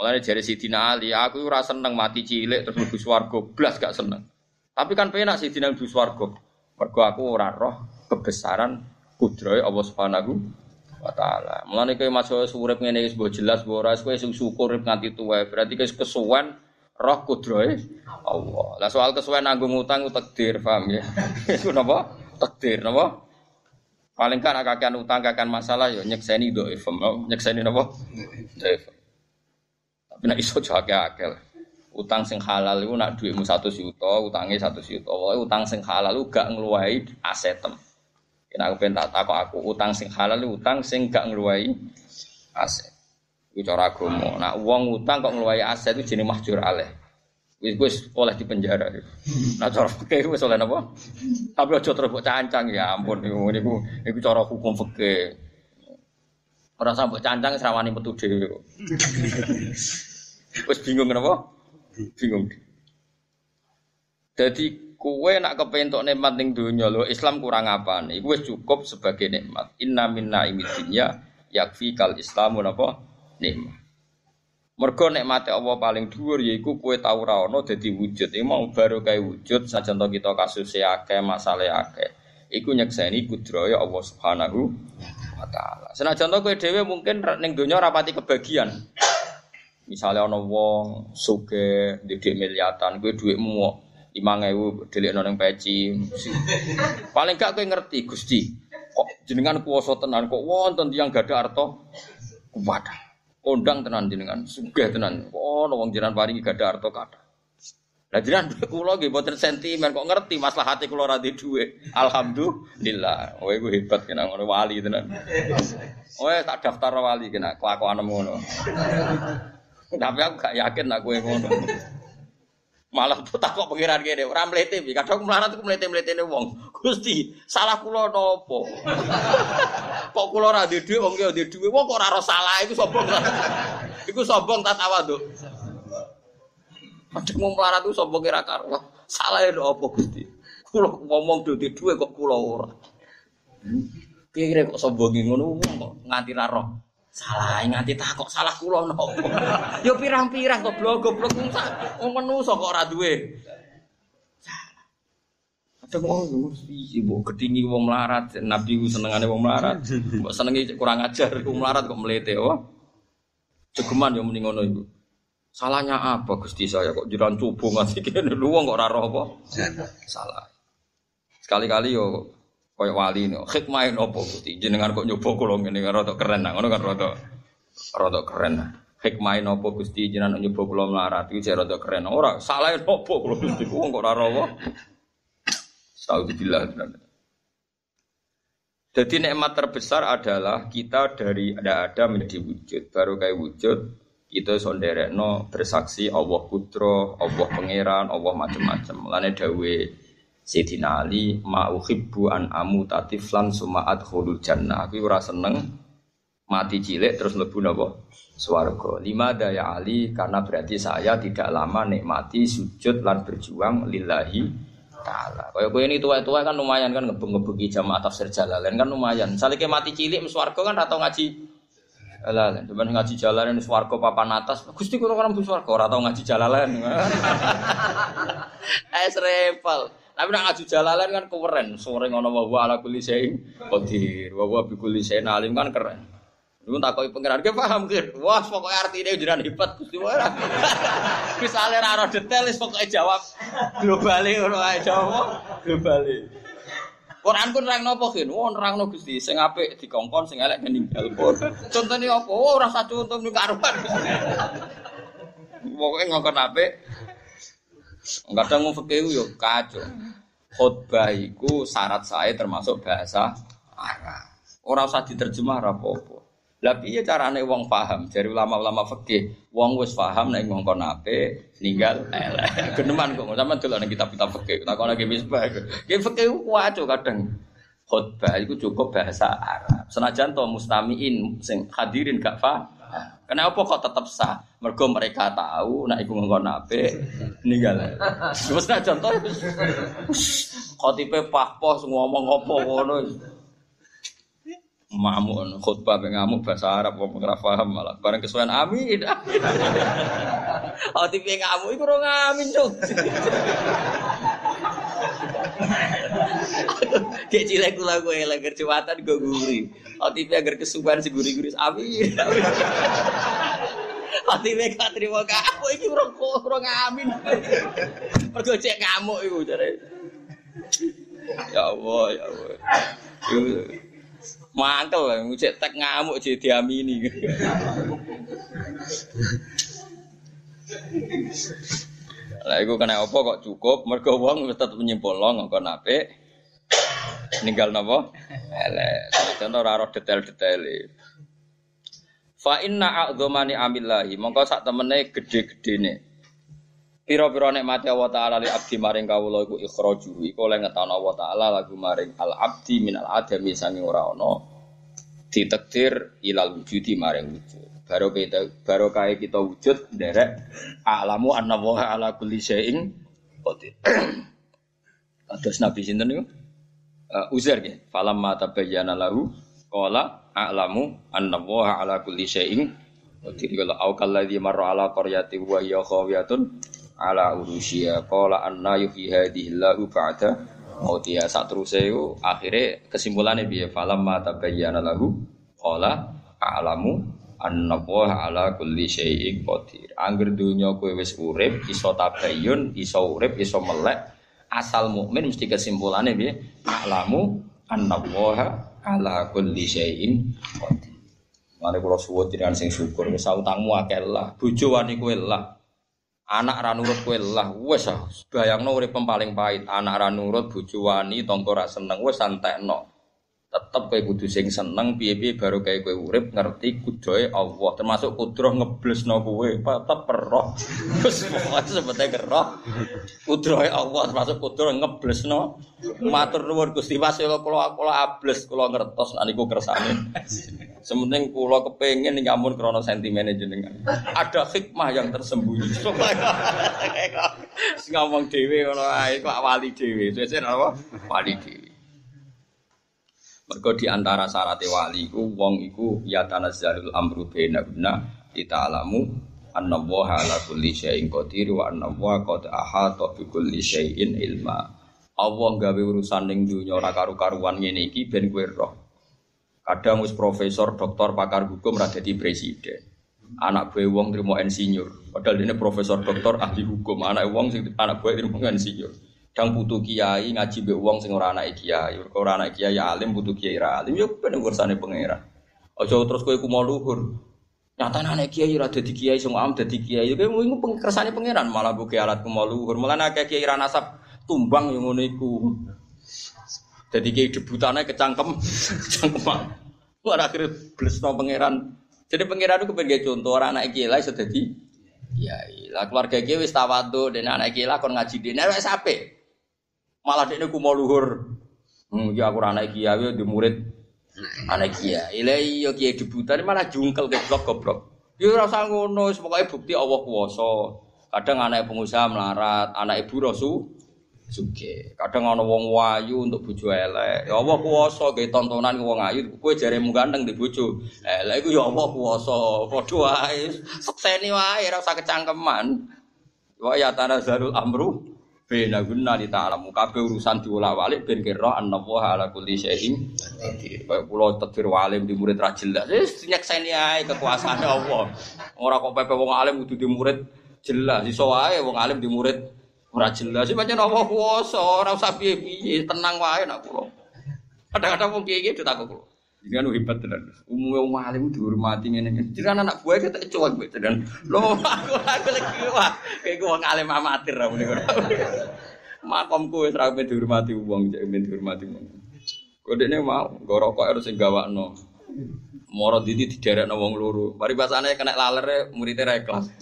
Mulane jari Sidina Ali, aku ora seneng mati cilik terus mlebu swarga, blas gak seneng. Tapi kan penak Sidina mlebu swarga. Mergo aku ora roh kebesaran kudrohe Allah Subhanahu wa taala. Mulane kowe masuk urip ngene wis mbok jelas mbok ora kowe sing syukur nganti tuwa. Berarti kowe kesuwen roh kudrohe Allah. Lah soal kesuwen nanggung utang takdir, paham ya? Iku napa? Takdir napa? Paling kan akakan utang kakan masalah yo nyekseni dhaif, nyekseni napa? Tapi nek iso aja akeh. Utang sing halal iku nak dhuwitmu 1 juta, utange 1 juta. Pokoke utang sing halal iku gak ngluwahi asetem. Yen aku pengen tak takok aku, utang sing halal iku utang sing gak ngluwahi aset. Iku cara agama. Nak wong utang kok ngluwahi aset itu jenenge mahjur alaih. Wis wis oleh di penjara. Nah cara fikih wis oleh napa? Tapi aja terus cancang ya ampun niku niku niku cara hukum fikih. Ora sampe cancang serawani metu dhewe kok. Wis bingung kenapa? Bingung. Jadi kue nak kepentok nikmat ning donya lho Islam kurang apa nih? Kue cukup sebagai nikmat. Inna minna imidinya yakfi kal Islamu napa? Nikmat. Mergo nikmate Allah paling dhuwur yaiku kowe tau ra ono dadi wujud. Iki mau baru kae wujud sajan to kita kasus akeh, masalah akeh. Iku nyekseni kudraya Allah Subhanahu wa taala. Senajan to kowe dhewe mungkin ning donya rapati kebagian. Misalnya ana wong sugih ndek miliatan, kowe dhuwitmu lima ewu delik nong peci. Paling gak kowe ngerti Gusti. Kok jenengan kuwasa tenan kok wonten tiyang gadah arta kuwat kondang tenan jenengan, sugih tenan. Oh, wong jenengan paringi gadah harta kathah. Lah jenengan kula nggih mboten sentimen kok ngerti maslahate kula ora dhuwit. Alhamdulillah. Oh iku hebat kena ngono wali tenan. Oh tak daftar wali kena kelakuan ngono. Tapi aku gak yakin kowe ngono. Malah tak kok pengiran kene ora mlete iki. Kadang melarat ku mlete-mletene wong. Gusti, salah kula napa? Kok kula ora duwe dhuwit wong ki duwe dhuwit. Wong kok ora salah iku sombong. iku sombong ta tawaduk. Padahal mau melarat itu sombong kira karo. Salah itu apa Gusti? Kula ngomong duwe dhuwit kok kula ora. Piye kok sombong ngono kok nganti ra roh. Salah nganti tak kok salah kula napa? Yo pirang-pirang goblok goblok wong menungso kok ora duwe. Kadang piye mbok gedhingi wong melarat, nabi ku senengane wong melarat. Mbok senengi kurang ajar wong melarat kok mlete oh. Cegeman yo muni ngono iku. Salahnya apa Gusti saya kok jiran coba nganti kene lu wong kok ora roh apa? Salah. Sekali-kali yo Kayak wali nih, hikmah apa gusti? Jenengan kok nyoba kulo ngene kan rada keren nah, ngono kan rada rada keren nah. Hikmah apa gusti? Jenengan nyoba kulo melarat iki jek rada keren. Ora salah apa kulo gusti? Wong kok ora rawa. Astagfirullah. Jadi nikmat terbesar adalah kita dari ada ada menjadi wujud. Baru kayak wujud kita sonderekno bersaksi Allah putra, Allah pangeran, Allah macam-macam. Lane dawe Sayyidina Ali ma'uhibbu an amu tatiflan summa adkhulul jannah. Aku ora seneng mati cilik terus mlebu napa? Swarga. Lima daya Ali karena berarti saya tidak lama nikmati sujud lan berjuang lillahi taala. Kaya kowe ini tua-tua kan lumayan kan ngebeng-ngebengi jamaah tafsir Jalalain kan lumayan. Salike mati cilik swarga kan atau ngaji Jalalain, cuman ngaji Jalalain swarga papan atas. Gusti kula kan mlebu swarga ora tau ngaji Jalalain. Es repel. Tapi nak ngaju jalalan kan keren. Sore ngono wa ala kulli syai'in qadir. Wa wa bi kulli syai'in alim kan keren. Lu takoki pengiran, ge paham ke? Wah, pokoknya artinya jenengan hebat Gusti wae. Misale ra ora detail pokoke jawab globale ngono jawab globale. Quran pun nerang nopo kin? Wah nerang no gusti. Sing apik dikongkon, sing elek pun. Contohnya apa? Oh rasa contoh nih karuan. Pokoknya ngongkon apik, Kadang mau fikih yo kacau. Khotbah iku syarat saya termasuk bahasa Arab. Orang usah diterjemah apa-apa. Lah piye carane wong paham? Dari ulama-ulama fikih, wong wis paham nek ngongkon ape ninggal elek. Geneman kok sampean delok kitab-kitab fikih. Tak lagi misbah. Ki fikih ku kadang. Khotbah iku cukup bahasa Arab. Senajan to mustamiin sing hadirin gak paham. Kenapa kok tetap sah? Mergo mereka tahu nak iku ngongkon ape ninggal. Wis nak contoh khotibe pahpoh ngomong apa ngono. Mamun khutbah pe ngamuk bahasa Arab kok ora paham malah bareng kesuwen amin. Khotibe ngamuk iku ora ngamin, Cuk. Kayak cilek kula gue elek kerjawatan gue guri. Otipe agar kesukaan si guri-guri amin. Otipe gak terima kamu iki ora ora ngamin. Mergo cek ngamuk iku jare. Ya Allah, ya Allah. Mangkel lah, cek tek ngamuk jadi diamini. Lah iku kena apa kok cukup mergo wong tetep nyimpulno ngkon apik. Ninggal napa? Elek. Contoh ora detail-detail. Fa inna a'dzamani amillahi mongko sak temene gede-gedene. Pira-pira nikmate Allah taala li abdi maring kawula iku ikhraju iku oleh ngetono Allah taala lagu maring al abdi minal adami sange ora ana ditakdir ilal wujudi maring wujud. Baru kita baru kaya kita wujud derek alamu anna wa ala kulli syai'in qadir. Kados Nabi sinten niku? Uh, Uzair nggih. Falam ma tabayyana lahu qala a'lamu anna wa ala kulli syai'in qadir. Kalau au kalladzi marra ala qaryati wa hiya khawiyatun ala urushiya qala anna yuhyi hadhihi Allahu ba'da mautiha sak teruse iku akhire kesimpulane piye falam ma tabayyana lahu qala a'lamu anna ala kulli syai'in qadir. Angger dunya kowe wis urip, iso tabayyun, iso urip, iso melek, asal mukmin mesti kesimpulannya piye? A'lamu anna ala kulli syai'in qadir. Mane kula suwun jenengan sing syukur wis utangmu akeh lah, bojo wani lah. Anak ra nurut kowe lah, wis ah, bayangno urip paling pahit, anak ra nurut, bojo wani, tangga ra seneng, wis santekno tetep kowe kudu sing seneng piye-piye baru kayak kowe urip ngerti kudoe Allah termasuk kudroh ngeblesno kowe tetep roh wis pokoke sebete roh kudrohe Allah termasuk kudroh ngeblesno matur nuwun Gusti Mas kula kula ables kula ngertos nek niku kersane Sementing kula kepengin nyamun krana sentimen jenengan. Ada hikmah yang tersembunyi. Ngomong dhewe ngono ae kok wali dhewe. Sesuk apa? Wali dhewe. Mergo di antara syarat wali iku wong iku ya tanazzalul amru baina guna alamu anna wa ala kulli syai'in qadir wa anna wa qad ahata bi kulli syai'in ilma. Allah gawe urusan ning dunya ora karu-karuan ngene iki ben kowe roh. Kadang wis profesor, doktor, pakar hukum ra dadi presiden. Anak gue wong trimo insinyur. Padahal ini profesor, doktor, ahli hukum. Anak wong sing anak gue trimo insinyur. Dang butuh kiai ngaji be wong sing ora anak kiai, ora anak kiai alim butuh kiai ra alim yo ben urusanane pangeran. Aja terus kowe ku mau luhur. Nyata anak kiai ora dadi kiai sing am dadi kiai. Kowe iku kersane pangeran malah buke alat ku mau luhur. Malah nek kiai ra nasab tumbang yang ngono iku. Dadi kiai debutane kecangkem, kecangkeman. Ora akhir blesno pangeran. Jadi pangeran itu pengen contoh orang anak kiai lah iso dadi kiai. Lah keluarga kiai wis tawadhu dene anak kiai lah kon ngaji dene wis apik. Malah dia ku mau luhur. Hmm, ya aku anak kiai di murid anak kiai. Lah iya kiai debutan malah jungkel blok goblok. Ya ora usah ngono, pokoke bukti Allah kuwasa. Kadang anak pengusaha melarat, anak ibu rasu suge. Kadang ana wong wayu untuk bojo elek. Ya Allah kuwasa gawe tontonan wong ayu, kowe jaremu ganteng di bojo. Elek iku ya Allah kuwasa. Padha wae. Sekseni wae ora usah kecangkeman. Wa ya tanazalul amru Bena guna di ta'alamu kabeh urusan diulah-walik ben kira annallaha ala kulli syai'in. Kayak kula takdir walim di murid ra jelas. Wis nyekseni ae kekuasaane Allah. Ora kok pepe wong alim kudu di murid jelas. Iso wae wong alim di murid ora jelas. Sing pancen Allah kuwasa, ora usah piye-piye, tenang wae nak kula. Kadang-kadang wong kiye-kiye ditakok kula. Jangan hebat tenan. Umumnya wong alim dihormati ngene ngene. Jangan anak buah kita cuek mbek tenan. Loh aku aku lagi wah kayak wong alim amatir ra muni ngono. Makomku wis dihormati wong, cek ben dihormati wong. Kodene mau nggo rokok harus sing gawakno. Moro didi diderekno wong loro. Mari basane kena laler muridé ra ikhlas.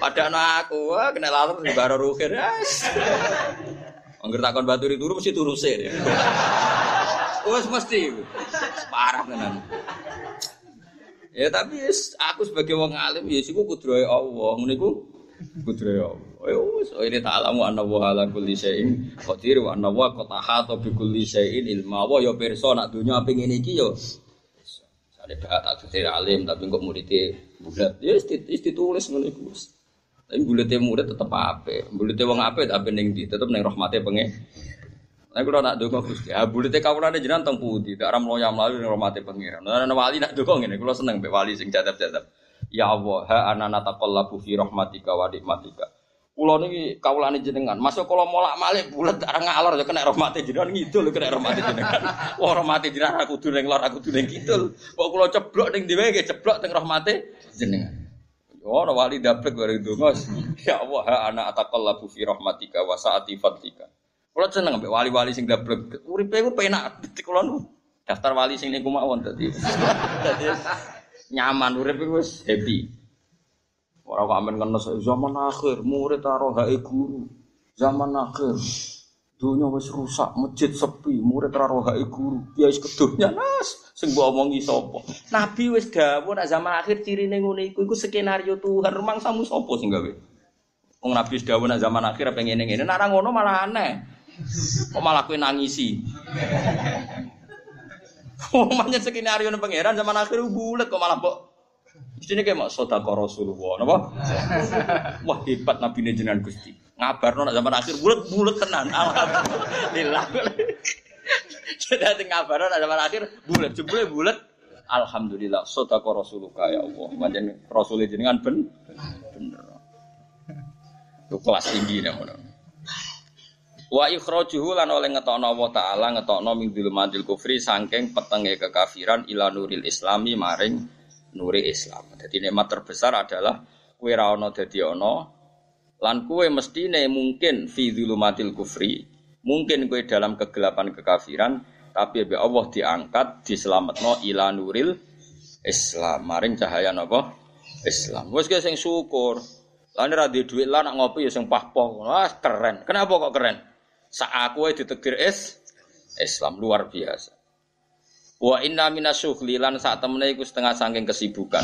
Padahal aku kena laler di baro rukhir. Angger takon baturi turu mesti turuse. Wes mesti. Parah tenan. Ya tapi aku sebagai wong alim ya siku kudrohe Allah. Ngene iku kudrohe Allah. Ya wis oh, ini ta'lamu anna wa ala kulli syai'in qadir wa anna wa qad ahata bi kulli syai'in ilma wa ya pirsa nak dunya apa ngene iki yo. Sare dak tak alim tapi kok muridé bulat. Ya wis ditulis ngene iku. Tapi bulete murid tetep ape. Bulete wong ape tapi ning ndi tetep ning rahmate pengen. Nek kula nak donga Gusti, ah bulite kawulane jenengan teng pundi? Tak ram loyam lalu ning rahmate pangeran. Nah wali nak donga ngene, kula seneng mbek wali sing jadab-jadab. Ya Allah, ha anana taqallabu fi rahmatika wa nikmatika. Kula niki kawulane jenengan, masuk kula molak-malik bulet areng ngalor ya kena rahmate jenengan ngidul kena rahmate jenengan. Wah rahmate jenengan aku kudu ning lor aku kudu ning kidul. Kok kula ceblok ning dhewe nggih ceblok teng rahmate jenengan. Oh, wali dapat bareng donga. Ya Allah, ha ana ataqallabu fi rahmatika wa sa'ati fadlika. Kula seneng ambek wali-wali sing dablek. Uripe ku penak. Nu daftar wali sing niku mawon dadi. Dadi nyaman urip wis happy. Ora kok amen kena zaman akhir murid karo hae guru. Zaman akhir dunia wis rusak, masjid sepi, murid ora hae guru. Ya wis kedonya nas, sing mbok omongi sapa? Nabi wis dawuh zaman akhir cirine ngene iku iku skenario Tuhan rumangsamu sapa sing gawe? Wong Nabi wis dawuh zaman akhir pengen ngene, ora ngono malah aneh. Kok malah kowe nangisi? Manyen skenario ning pangeran zaman akhir bulet kok malah mbok Mestinya kayak mak sodako Rasulullah, napa? Wah hebat Nabi ini jenengan Gusti. Ngabar nona zaman akhir bulat bulat tenan. Alhamdulillah. Jadi ngabar nona zaman akhir bulat jebule bulat. Alhamdulillah sodako Rasulullah ya Allah. Macam Rasulullah jenengan ben bener. Itu kelas tinggi namanya. Wa ikhrajuhu lan oleh ngetokno Allah taala ngetokno min dzulumatil kufri saking petenge kekafiran ila nuril islami maring nuri Islam. Jadi nikmat terbesar adalah kue ra ono dadi ono lan kue mestine mungkin fi dzulumatil kufri, mungkin kue dalam kegelapan kekafiran tapi be Allah diangkat diselametno ila nuril Islam. Maring cahaya napa? Islam. Wes sing syukur. Lan ora duwe dhuwit nak ngopi ya sing pah-pah. Wah, keren. Kenapa kok keren? Sak aku ditegir is Islam luar biasa. Wa inna minasyughli lan sak temene iku setengah saking kesibukan.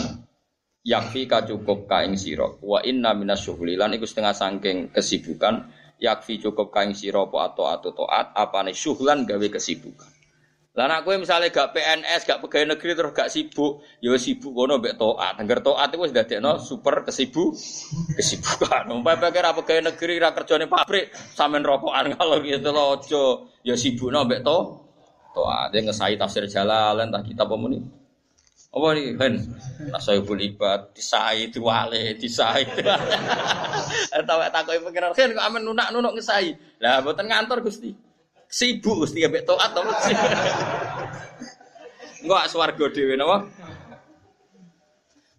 Yakfi ka cukup ka ing. Wa inna minasyughli lan iku setengah saking kesibukan. Yakfi cukup ka ing sira apa atau atau taat apane syughlan gawe kesibukan. Lah kowe misale gak PNS, gak pegawai negeri terus gak sibuk, ya sibuk kono mbek taat. Angger taat iku wis dadekno super kesibuk kesibukan. Umpama pikir pegawai negeri ra kerjane pabrik, sampean rokokan kalau gitu lho aja ya sibukno mbek taat. Toa, dia ngesai tafsir jalalan, tak kita pemuni. Apa nih, kan? Nasoibul ibad, disai, diwale, disai. Tahu tak kau pikiran, kan? Kau aman nunak nunuk ngesai. Lah, buatan ngantor gusti. Sibuk gusti ya beto atau Enggak swargo dewi napa?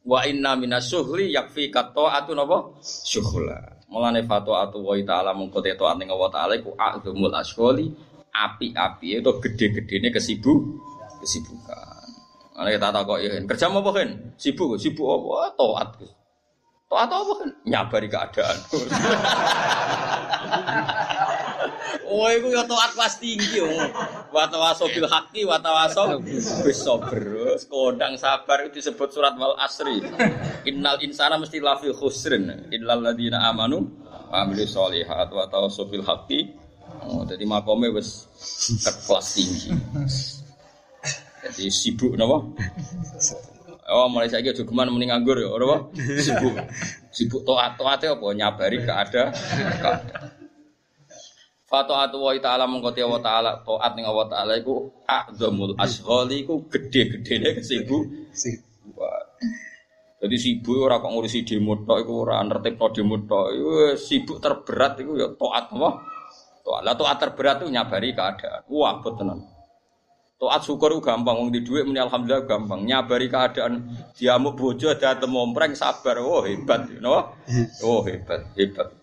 Wa inna minas syuhli yakfi kato atu napa? Syuhla. Mulane fatwa atu wa ta'ala mengko teto ning wa ta'ala iku a'dzumul ashghali api-api itu gede-gedene kesibuk kesibukan. Ana kita tak kok ya, kerja apa kan? Sibuk, sibuk apa? Toat. Toat apa kan? Nyabari keadaan. Oh, itu ya toat kelas tinggi yo. Wa bil haqqi wa bis. Kodang sabar itu disebut surat wal asri. Innal insana mesti lafi khusrin. Illal ladzina amanu wa amilus solihat wa bil haqqi Oh, jadi makomnya wes kelas tinggi. Jadi sibuk napa? Oh, mulai saya juga ke mana mending nganggur ya, apa? Sibuk, sibuk toat toatnya apa? Nyabari keada, keada. Fatoatu wa ta'ala mengkoti wa ta'ala Toat ning wa ta'ala iku A'zamul asholi iku gede-gedene kesibuk Jadi sibuk ora kok ngurusi demo tok iku ora nertibno demo tok. sibuk terberat iku ya taat apa? Toat. Lah toat terberat tuh nyabari keadaan. Wah, tenan. Toat syukur gampang, wong di duit muni alhamdulillah gampang. Nyabari keadaan diamuk bojo dateng mompreng sabar. Oh hebat, you know? Oh hebat, hebat.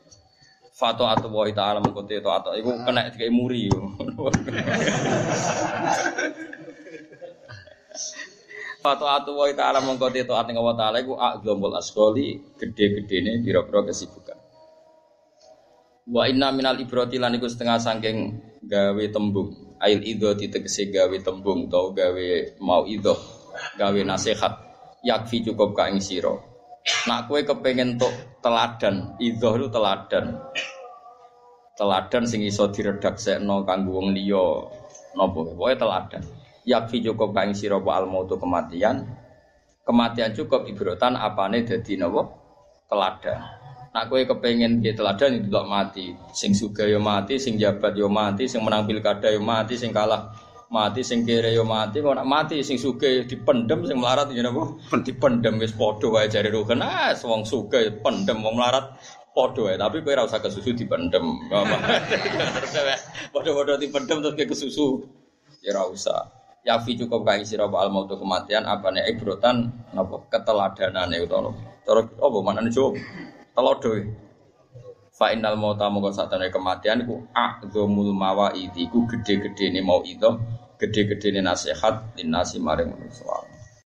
Fato atau wa ta'ala mengkote to atau iku kena dikai muri. Fato atau wa ta'ala mengkote to atau wa ta'ala iku a'zamul asqali gede-gedene pira-pira kesibukan. Wa inna minal ibrati lan iku setengah saking gawe tembung. Ail idho ditegese gawe tembung atau gawe mau idho, gawe nasihat. Yakfi cukup ka ing sira. Nak kowe kepengin tok teladan, idho itu teladan. Teladan sing iso diredaksekno kanggo wong liya. Napa? Pokoke teladan. Yakfi cukup ka ing sira al mautu kematian. Kematian cukup ibrotan apane dadi napa? Teladan. Nak kowe kepengen dia teladan itu tidak mati. Sing suga yo mati, sing jabat yo mati, sing menang pilkada yo mati, sing kalah mati, sing kere yo mati. Kok nak mati sing suga dipendem, sing melarat yo napa? Dipendem wis padha wae jare rugen. Ah, wong suga pendem, wong melarat padha wae. Tapi kowe ora usah kesusu dipendem. Padha-padha dipendem terus ke kesusu. Ya ora usah. Yafi cukup kain sira al mautu kematian apane ibrotan napa keteladanane utawa cara apa manane jawab telodo fa innal mauta moko satane kematian iku a'dzamul mawaidi iku gede-gedene mau itu gede-gedene nasihat linasi maring manusa